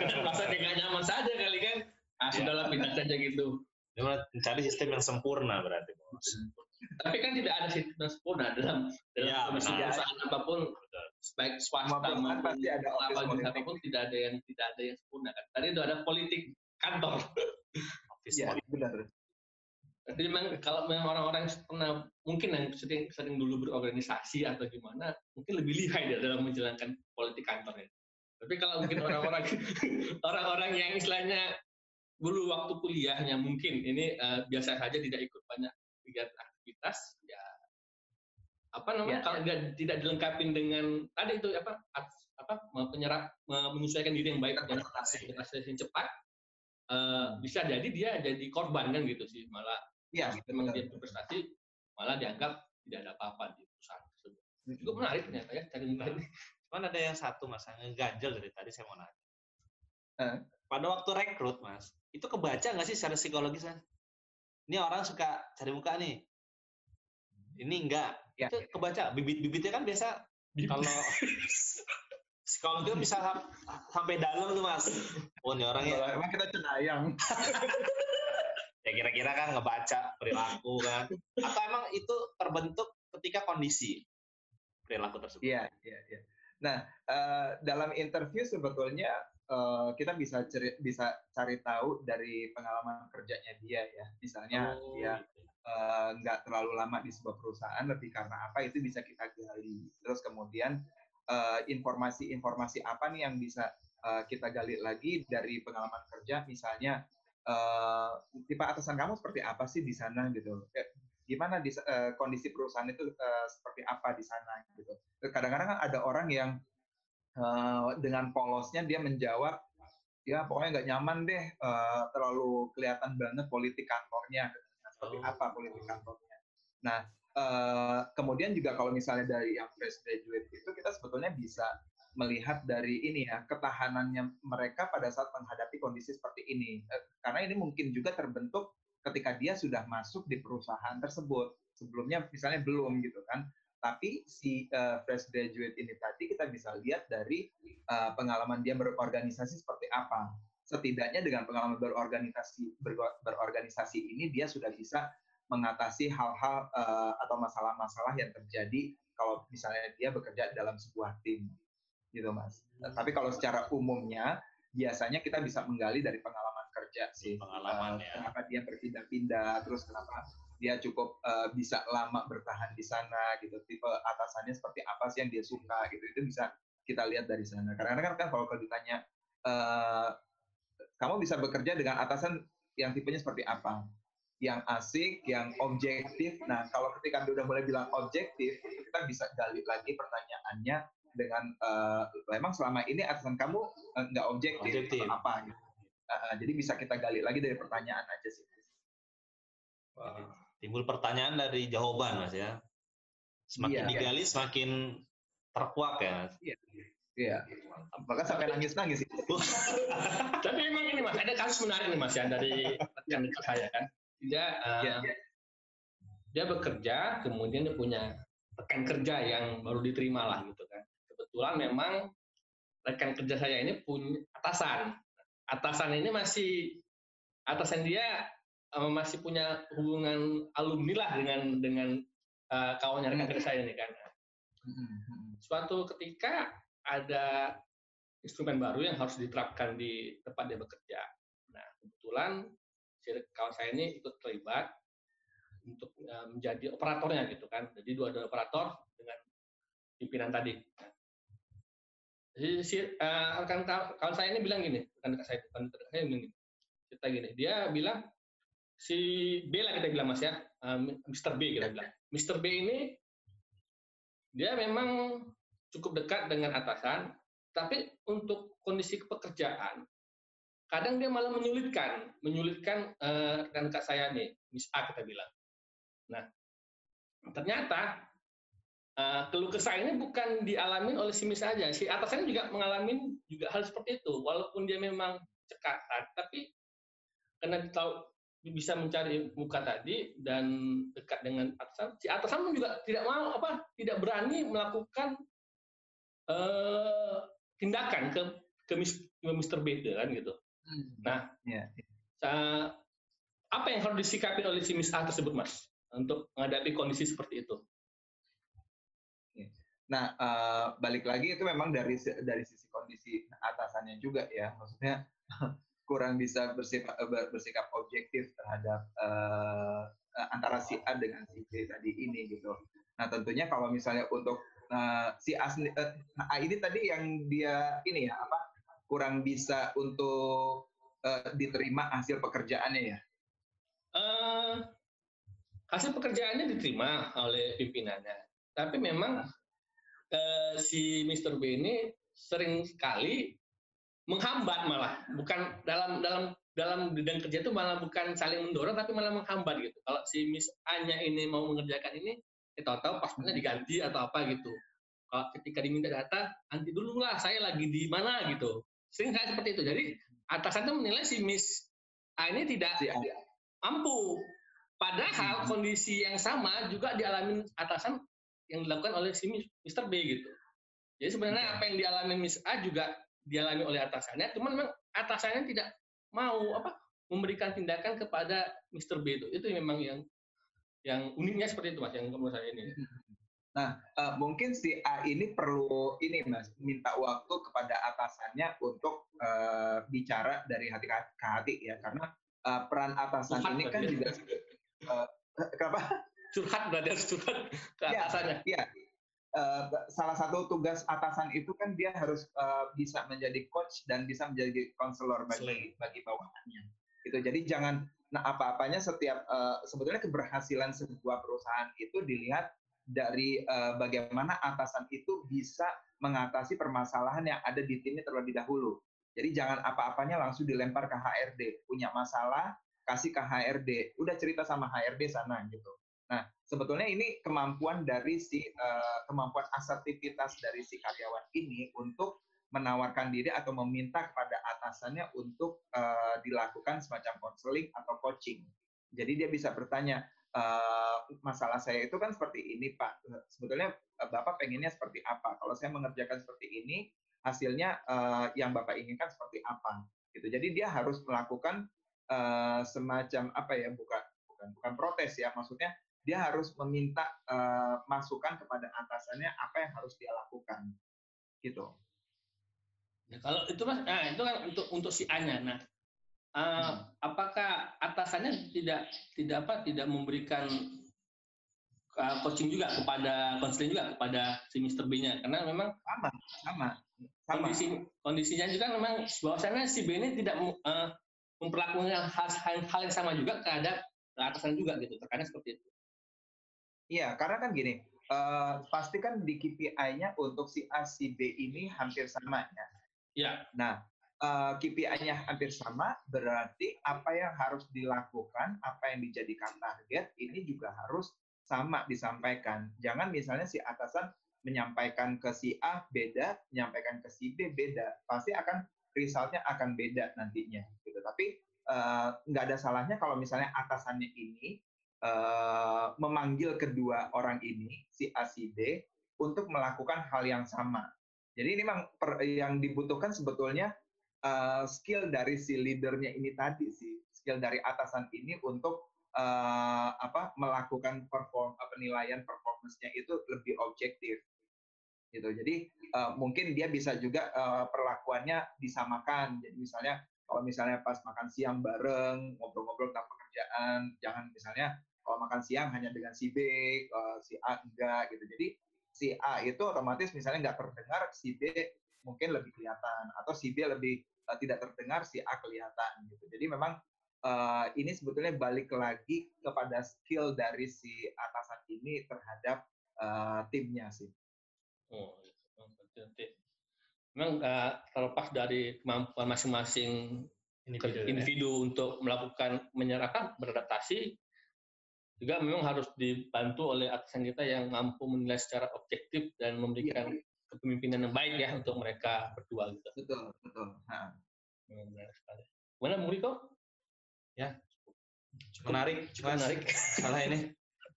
[SPEAKER 1] Kita merasa nggak nyaman saja kali kan. Ah sudahlah pindah saja gitu.
[SPEAKER 2] Dia mencari sistem yang sempurna berarti.
[SPEAKER 1] Tapi kan tidak ada sistem yang sempurna dalam dalam ya, perusahaan apa pun, baik swasta maupun pasti ada office apa pun tidak ada yang tidak ada yang sempurna kan. Tadi itu ada politik kantor.
[SPEAKER 3] Iya benar.
[SPEAKER 1] Jadi memang kalau memang orang-orang pernah mungkin yang sering sering dulu berorganisasi atau gimana, mungkin lebih lihai ya dalam menjalankan politik kantornya. Tapi kalau mungkin orang-orang (laughs) orang-orang yang istilahnya dulu waktu kuliahnya mungkin ini uh, biasa saja tidak ikut banyak kegiatan aktivitas ya apa namanya ya, kalau ya. tidak dilengkapi dengan tadi itu apa apa penyerap menyesuaikan diri yang baik dengan aktivitas. yang cepat uh, bisa jadi dia jadi korban kan gitu sih malah ya, memang dia berprestasi malah dianggap tidak ada apa-apa di perusahaan tersebut. Cukup menarik ternyata ya cari
[SPEAKER 2] ini cuman ada yang satu mas yang ganjel dari tadi saya mau nanya. Uh. Pada waktu rekrut mas itu kebaca nggak sih secara psikologis kan? Ini orang suka cari muka nih. Ini enggak. Ya. Itu kebaca. Bibit-bibitnya kan biasa kalau (laughs) psikolog itu bisa sampai dalam tuh mas. Oh ini orangnya.
[SPEAKER 3] Emang kita cenayang. (laughs)
[SPEAKER 2] ya kira-kira kan ngebaca perilaku kan. Atau emang itu terbentuk ketika kondisi perilaku tersebut.
[SPEAKER 3] Iya, iya, iya. Nah, uh, dalam interview sebetulnya uh, kita bisa cari, bisa cari tahu dari pengalaman kerjanya dia ya. Misalnya oh, dia gitu. Eh, nggak uh, terlalu lama di sebuah perusahaan, lebih karena apa itu bisa kita gali. Terus kemudian informasi-informasi uh, apa nih yang bisa uh, kita gali lagi dari pengalaman kerja, misalnya uh, tipe atasan kamu seperti apa sih di sana gitu. Gimana di, uh, kondisi perusahaan itu uh, seperti apa di sana gitu. Kadang-kadang kan ada orang yang uh, dengan polosnya dia menjawab ya pokoknya nggak nyaman deh uh, terlalu kelihatan banget politik kantornya seperti oh. apa politik kantornya. Nah uh, kemudian juga kalau misalnya dari yang fresh graduate itu kita sebetulnya bisa melihat dari ini ya ketahanannya mereka pada saat menghadapi kondisi seperti ini uh, karena ini mungkin juga terbentuk ketika dia sudah masuk di perusahaan tersebut sebelumnya misalnya belum gitu kan tapi si uh, fresh graduate ini tadi kita bisa lihat dari uh, pengalaman dia berorganisasi seperti apa. Setidaknya dengan pengalaman berorganisasi ber, berorganisasi ini dia sudah bisa mengatasi hal-hal uh, atau masalah-masalah yang terjadi kalau misalnya dia bekerja dalam sebuah tim, gitu mas. Hmm. Tapi kalau secara umumnya biasanya kita bisa menggali dari pengalaman kerja sih.
[SPEAKER 2] Pengalaman uh, ya.
[SPEAKER 3] Kenapa dia berpindah-pindah, terus kenapa dia cukup uh, bisa lama bertahan di sana gitu tipe atasannya seperti apa sih yang dia suka gitu itu bisa kita lihat dari sana karena kan kan kalau ditanya uh, kamu bisa bekerja dengan atasan yang tipenya seperti apa yang asik, yang objektif. Nah, kalau ketika Anda udah mulai bilang objektif, kita bisa gali lagi pertanyaannya dengan uh, memang selama ini atasan kamu uh, nggak objektif,
[SPEAKER 2] Objektif.
[SPEAKER 3] atau apa gitu. Uh, jadi bisa kita gali lagi dari pertanyaan aja sih.
[SPEAKER 2] Jadi, timbul pertanyaan dari jawaban mas ya. Semakin
[SPEAKER 3] Iya.
[SPEAKER 2] digali semakin terkuak ya. Mas.
[SPEAKER 3] Iya. Bahkan sampai nangis-nangis sih. (laughs)
[SPEAKER 1] Tapi memang ini mas, ada kasus menarik nih mas ya dari yang dekat saya kan. Dia eh,
[SPEAKER 3] Iya, iya.
[SPEAKER 1] dia bekerja, kemudian dia punya rekan kerja yang baru diterima lah gitu kan. Kebetulan memang rekan kerja saya ini punya atasan. Atasan ini masih atasan dia eh, masih punya hubungan alumni lah dengan dengan eh, kawannya rekan kerja saya ini kan.
[SPEAKER 3] Hmm,
[SPEAKER 1] Suatu ketika ada instrumen baru yang harus diterapkan di tempat dia bekerja. Nah, kebetulan si kawan saya ini ikut terlibat untuk eh, menjadi operatornya gitu kan. Jadi dua dua operator dengan pimpinan tadi. Jadi si rekan kaw- kawan saya ini bilang gini, rekan saya, rekan saya bilang gini, cerita gini, dia bilang si B lah kita bilang mas ya, eh, Mr. B kita bilang. Mr. B ini dia memang cukup dekat dengan atasan, tapi untuk kondisi pekerjaan kadang dia malah menyulitkan, menyulitkan eh, rekan dekat saya nih, Miss A kita bilang. Nah, ternyata eh, keluh kesah ini bukan dialami oleh si Miss aja, si atasannya juga mengalami juga hal seperti itu, walaupun dia memang cekatan, tapi karena tahu bisa mencari muka tadi dan dekat dengan atasan, si atasan pun juga tidak mau apa, tidak berani melakukan eh, tindakan ke ke Mis- ke Mr. B kan gitu. Nah,
[SPEAKER 3] Iya.
[SPEAKER 1] Sa- apa yang harus disikapi oleh si Miss A tersebut, Mas, untuk menghadapi kondisi seperti itu?
[SPEAKER 3] Nah, eh, balik lagi itu memang dari dari sisi kondisi atasannya juga ya, maksudnya kurang bisa bersikap ber- bersikap objektif terhadap eh, eh, antara si A dengan si B tadi ini gitu. Nah, tentunya kalau misalnya untuk eh, si A, eh, nah, A ini tadi yang dia ini ya apa kurang bisa untuk eh, diterima hasil pekerjaannya ya.
[SPEAKER 1] Eh, hasil pekerjaannya diterima oleh pimpinannya, tapi memang eh, si Mr. B ini sering sekali menghambat malah, bukan dalam dalam dalam bidang kerja itu malah bukan saling mendorong, tapi malah menghambat gitu. Kalau si Miss A-nya ini mau mengerjakan ini, ya tahu-tahu passwordnya diganti atau apa gitu. Kalau ketika diminta data, nanti dulu lah saya lagi di mana gitu. Sering kayak seperti itu. Jadi atasan itu menilai si Miss A ini tidak
[SPEAKER 3] Si A.
[SPEAKER 1] mampu. Padahal kondisi yang sama juga dialami atasan yang dilakukan oleh si Mr. B gitu. Jadi sebenarnya
[SPEAKER 3] Oke.
[SPEAKER 1] apa yang dialami Miss A juga dialami oleh atasannya, cuman memang atasannya tidak mau apa memberikan tindakan kepada Mr. B itu. Itu memang yang yang uniknya seperti itu mas, yang menurut saya ini. (laughs)
[SPEAKER 3] Eh, mungkin si A ini perlu ini mas minta waktu kepada atasannya untuk eh, bicara dari hati ke hati ya karena eh, peran atasan
[SPEAKER 1] Curhat
[SPEAKER 3] ini kan juga eh, kenapa
[SPEAKER 1] Curhat berarti harus curhat ke
[SPEAKER 3] Iya.
[SPEAKER 1] atasannya.
[SPEAKER 3] Iya. Eh, salah satu tugas atasan itu kan dia harus eh, bisa menjadi coach dan bisa menjadi konselor bagi bagi bawahannya. Itu jadi jangan nah apa-apanya setiap eh, sebetulnya keberhasilan sebuah perusahaan itu dilihat dari eh, bagaimana atasan itu bisa mengatasi permasalahan yang ada di timnya terlebih dahulu. Jadi jangan apa-apanya langsung dilempar ke HRD. Punya masalah, kasih ke HRD. Udah cerita sama HRD sana gitu. Nah, sebetulnya ini kemampuan dari si eh, kemampuan asertivitas dari si karyawan ini untuk menawarkan diri atau meminta kepada atasannya untuk eh, dilakukan semacam konseling atau coaching. Jadi dia bisa bertanya, eh, masalah saya itu kan seperti ini Pak. Sebetulnya Bapak pengennya seperti apa? Kalau saya mengerjakan seperti ini, hasilnya eh, yang Bapak inginkan seperti apa? Gitu. Jadi dia harus melakukan eh, semacam apa ya? Bukan bukan bukan protes ya, maksudnya dia harus meminta eh, masukan kepada atasannya apa yang harus dia lakukan gitu
[SPEAKER 1] Ya, kalau itu mas, nah itu kan untuk untuk si A-nya. Nah, eh, apakah atasannya tidak tidak apa tidak memberikan eh, coaching juga kepada konseling juga kepada si Mr. B-nya karena memang
[SPEAKER 3] sama sama sama
[SPEAKER 1] kondisi kondisinya juga memang bahwasannya si B ini tidak eh, memperlakukan hal, hal, hal yang sama juga terhadap atasan juga gitu. Terkadang seperti itu.
[SPEAKER 3] Iya, karena kan gini, eh, pasti kan di KPI-nya untuk si A, si B ini hampir sama ya.
[SPEAKER 1] Ya.
[SPEAKER 3] Nah, eh, KPI-nya hampir sama, berarti apa yang harus dilakukan, apa yang dijadikan target, ini juga harus sama disampaikan. Jangan misalnya si atasan menyampaikan ke si A beda, menyampaikan ke si B beda. Pasti akan resultnya akan beda nantinya. Gitu. Tapi eh, nggak ada salahnya kalau misalnya atasannya ini eh, memanggil kedua orang ini, si A, si B, untuk melakukan hal yang sama. Jadi ini memang per- yang dibutuhkan sebetulnya eh, skill dari si leadernya ini tadi sih, skill dari atasan ini untuk eh, apa melakukan perform penilaian performance-nya itu lebih objektif gitu. Jadi eh, mungkin dia bisa juga eh, perlakuannya disamakan. Jadi misalnya kalau misalnya pas makan siang bareng ngobrol-ngobrol tentang pekerjaan, jangan misalnya kalau makan siang hanya dengan si B, eh, si A enggak gitu. Jadi si A itu otomatis misalnya nggak terdengar, si B mungkin lebih kelihatan atau si B lebih eh, tidak terdengar, si A kelihatan gitu. Jadi memang eh, ini sebetulnya balik lagi kepada skill dari si atasan ini terhadap eh, timnya sih.
[SPEAKER 1] Oh, nanti memang eh, terlepas dari kemampuan masing-masing
[SPEAKER 4] Individu, ya.
[SPEAKER 1] individu untuk melakukan menyerahkan beradaptasi juga memang harus dibantu oleh atasan kita yang mampu menilai secara objektif dan memberikan kepemimpinan yang baik ya untuk mereka berdua gitu.
[SPEAKER 3] Betul, betul.
[SPEAKER 1] Memang benar sekali. Mana Bung Riko?
[SPEAKER 2] menarik
[SPEAKER 1] Cukup
[SPEAKER 2] Mas.
[SPEAKER 1] menarik.
[SPEAKER 2] salah ini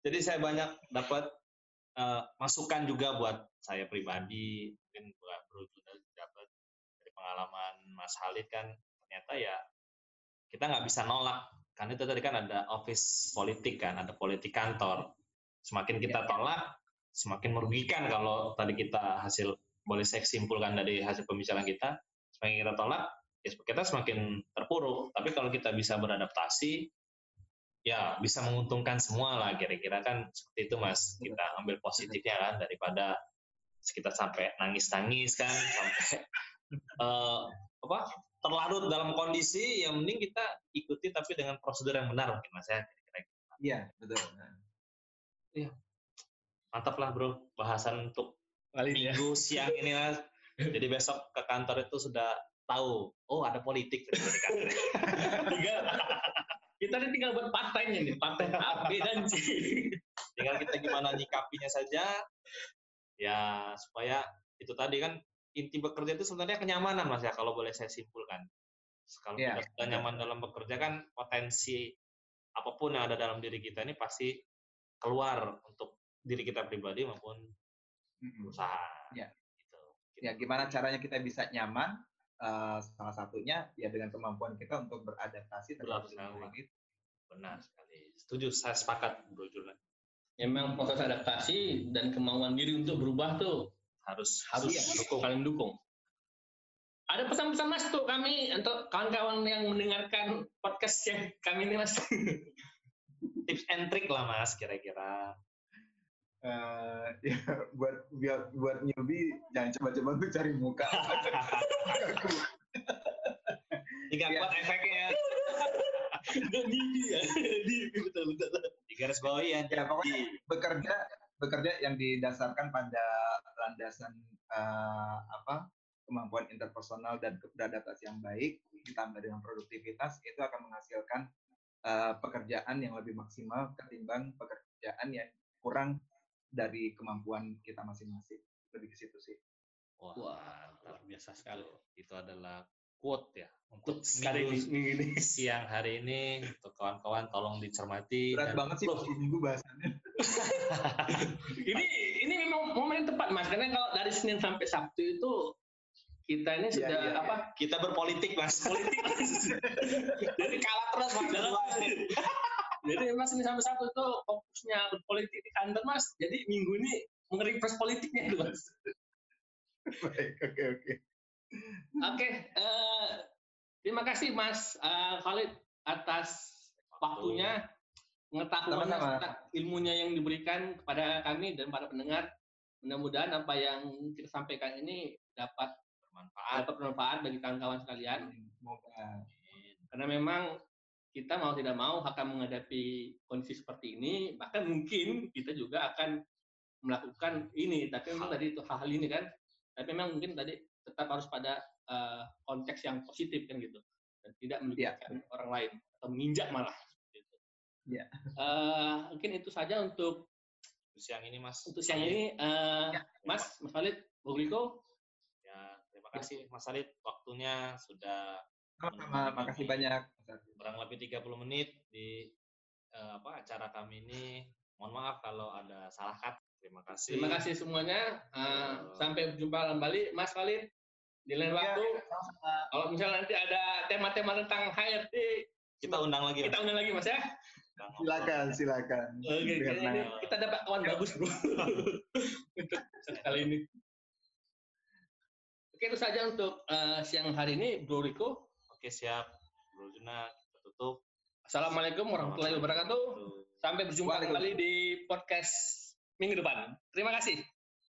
[SPEAKER 2] jadi saya banyak dapat eh, masukan juga buat saya pribadi mungkin buat Bro juga dapat dari pengalaman Mas Halid kan ternyata ya kita nggak bisa nolak karena itu tadi kan ada office politik kan ada politik kantor. Semakin kita
[SPEAKER 3] Ya.
[SPEAKER 2] tolak semakin merugikan kalau tadi kita hasil boleh saya simpulkan dari hasil pembicaraan kita. Semakin kita tolak ya kita semakin terpuruk. Tapi kalau kita bisa beradaptasi ya bisa menguntungkan semua lah kira-kira kan. Seperti itu mas. Kita ambil positifnya kan daripada kita sampai nangis-nangis kan sampai (laughs) eh, apa terlarut dalam kondisi yang mending kita ikuti tapi dengan prosedur yang benar mungkin mas ya kira-kira
[SPEAKER 3] iya, betul. Nah,
[SPEAKER 2] mantap lah bro bahasan untuk
[SPEAKER 1] Kali ini ya.
[SPEAKER 2] minggu siang ini mas. (laughs) Jadi besok ke kantor itu sudah tahu oh ada politik (laughs)
[SPEAKER 1] Tinggal, kita ini tinggal buat partainya nih, partai A, B, dan C.
[SPEAKER 2] tinggal kita gimana nyikapinya saja. Ya supaya itu tadi kan inti bekerja itu sebenarnya kenyamanan mas ya kalau boleh saya simpulkan kalau
[SPEAKER 3] Iya,
[SPEAKER 2] kita sudah nyaman dalam bekerja kan potensi apa pun yang ada dalam diri kita ini pasti keluar untuk diri kita pribadi maupun perusahaan
[SPEAKER 3] Iya.
[SPEAKER 2] gitu.
[SPEAKER 3] Ya, gimana caranya kita bisa nyaman? Eh, salah satunya ya dengan kemampuan kita untuk beradaptasi terhadap lingkungan itu.
[SPEAKER 2] benar sekali setuju saya sepakat bro Julian
[SPEAKER 1] Ya, memang proses adaptasi dan kemauan diri untuk berubah tuh
[SPEAKER 2] harus
[SPEAKER 1] harus
[SPEAKER 3] Iya.
[SPEAKER 1] dukung, saling dukung. Ada pesan-pesan mas tuh kami untuk kawan-kawan yang mendengarkan podcast yang kami ini mas. (laughs)
[SPEAKER 2] tips and trick lah mas kira-kira
[SPEAKER 3] Eh, ya, buat buat buat newbie jangan coba-coba untuk cari muka. (laughs) Iya.
[SPEAKER 2] kuat efeknya
[SPEAKER 1] di, ya, di, betul betul.
[SPEAKER 2] di garis bawahi ya.
[SPEAKER 3] ya pokoknya bekerja bekerja yang didasarkan pada landasan eh, apa kemampuan interpersonal dan beradaptasi yang baik ditambah dengan produktivitas itu akan menghasilkan eh, pekerjaan yang lebih maksimal ketimbang pekerjaan yang kurang dari kemampuan kita masing-masing. Lebih ke situ sih.
[SPEAKER 2] Wah,
[SPEAKER 1] Wah, luar biasa sekali.
[SPEAKER 2] itu adalah quote ya untuk
[SPEAKER 1] sekali
[SPEAKER 2] minggu
[SPEAKER 1] minggu ini. (laughs)
[SPEAKER 2] siang hari ini. Untuk kawan-kawan tolong dicermati.
[SPEAKER 3] Berat
[SPEAKER 2] dan-
[SPEAKER 3] banget sih
[SPEAKER 1] Loh.
[SPEAKER 3] minggu bahasannya. (laughs)
[SPEAKER 1] Ini ini memang momen yang tepat mas. Karena kalau dari Senin sampai Sabtu itu kita ini
[SPEAKER 3] Iya,
[SPEAKER 1] sudah
[SPEAKER 3] iya, iya.
[SPEAKER 1] apa?
[SPEAKER 2] Kita berpolitik mas. Politik. Jadi kalah terus mas
[SPEAKER 1] jadi memang Senin sampai Sabtu itu fokusnya berpolitik di kantor mas. Jadi minggu ini mengeripres politiknya tuh mas.
[SPEAKER 3] Baik oke oke.
[SPEAKER 1] Oke eh, terima kasih mas eh, Khalid atas waktunya serta ilmunya yang diberikan kepada kami dan para pendengar. Mudah-mudahan apa yang kita sampaikan ini dapat
[SPEAKER 2] bermanfaat
[SPEAKER 1] dapat bermanfaat bagi kawan-kawan sekalian
[SPEAKER 3] semoga
[SPEAKER 1] karena memang kita mau tidak mau akan menghadapi kondisi seperti ini, bahkan mungkin kita juga akan melakukan ini, tapi memang tadi itu hal-hal ini kan, tapi memang mungkin tadi tetap harus pada eh, konteks yang positif kan gitu, dan tidak merugikan orang lain atau menginjak malah. Gitu.
[SPEAKER 3] Iya.
[SPEAKER 1] Eh, mungkin itu saja untuk
[SPEAKER 2] siang ini Mas.
[SPEAKER 1] untuk siang ini, eh,
[SPEAKER 3] Ya.
[SPEAKER 1] Mas, Mas Khalid, Bu Gliko,
[SPEAKER 2] Ya, terima kasih Mas Salid waktunya sudah
[SPEAKER 3] Sama-sama, makasih banyak.
[SPEAKER 2] kurang lebih 30 menit di eh, apa acara kami ini. Mohon maaf kalau ada salah kata. Terima kasih.
[SPEAKER 1] terima kasih semuanya. Eh,
[SPEAKER 2] Eh.
[SPEAKER 1] sampai jumpa kembali, Mas Khalid, di lain
[SPEAKER 3] Ya,
[SPEAKER 1] waktu. Kalau misalnya nanti ada tema-tema tentang HRT,
[SPEAKER 2] Kita undang lagi.
[SPEAKER 1] kita undang lagi Mas ya.
[SPEAKER 3] Silakan, silakan.
[SPEAKER 1] Oke,
[SPEAKER 3] naik.
[SPEAKER 1] kita dapat kawan bagus bro (laughs) untuk kali ini. Oke itu saja untuk eh, siang hari ini, Bro Riko.
[SPEAKER 2] Oke, siap. Bro Juna, kita tutup.
[SPEAKER 1] Assalamualaikum warahmatullahi wabarakatuh. Sampai berjumpa kembali di podcast minggu depan. Terima kasih.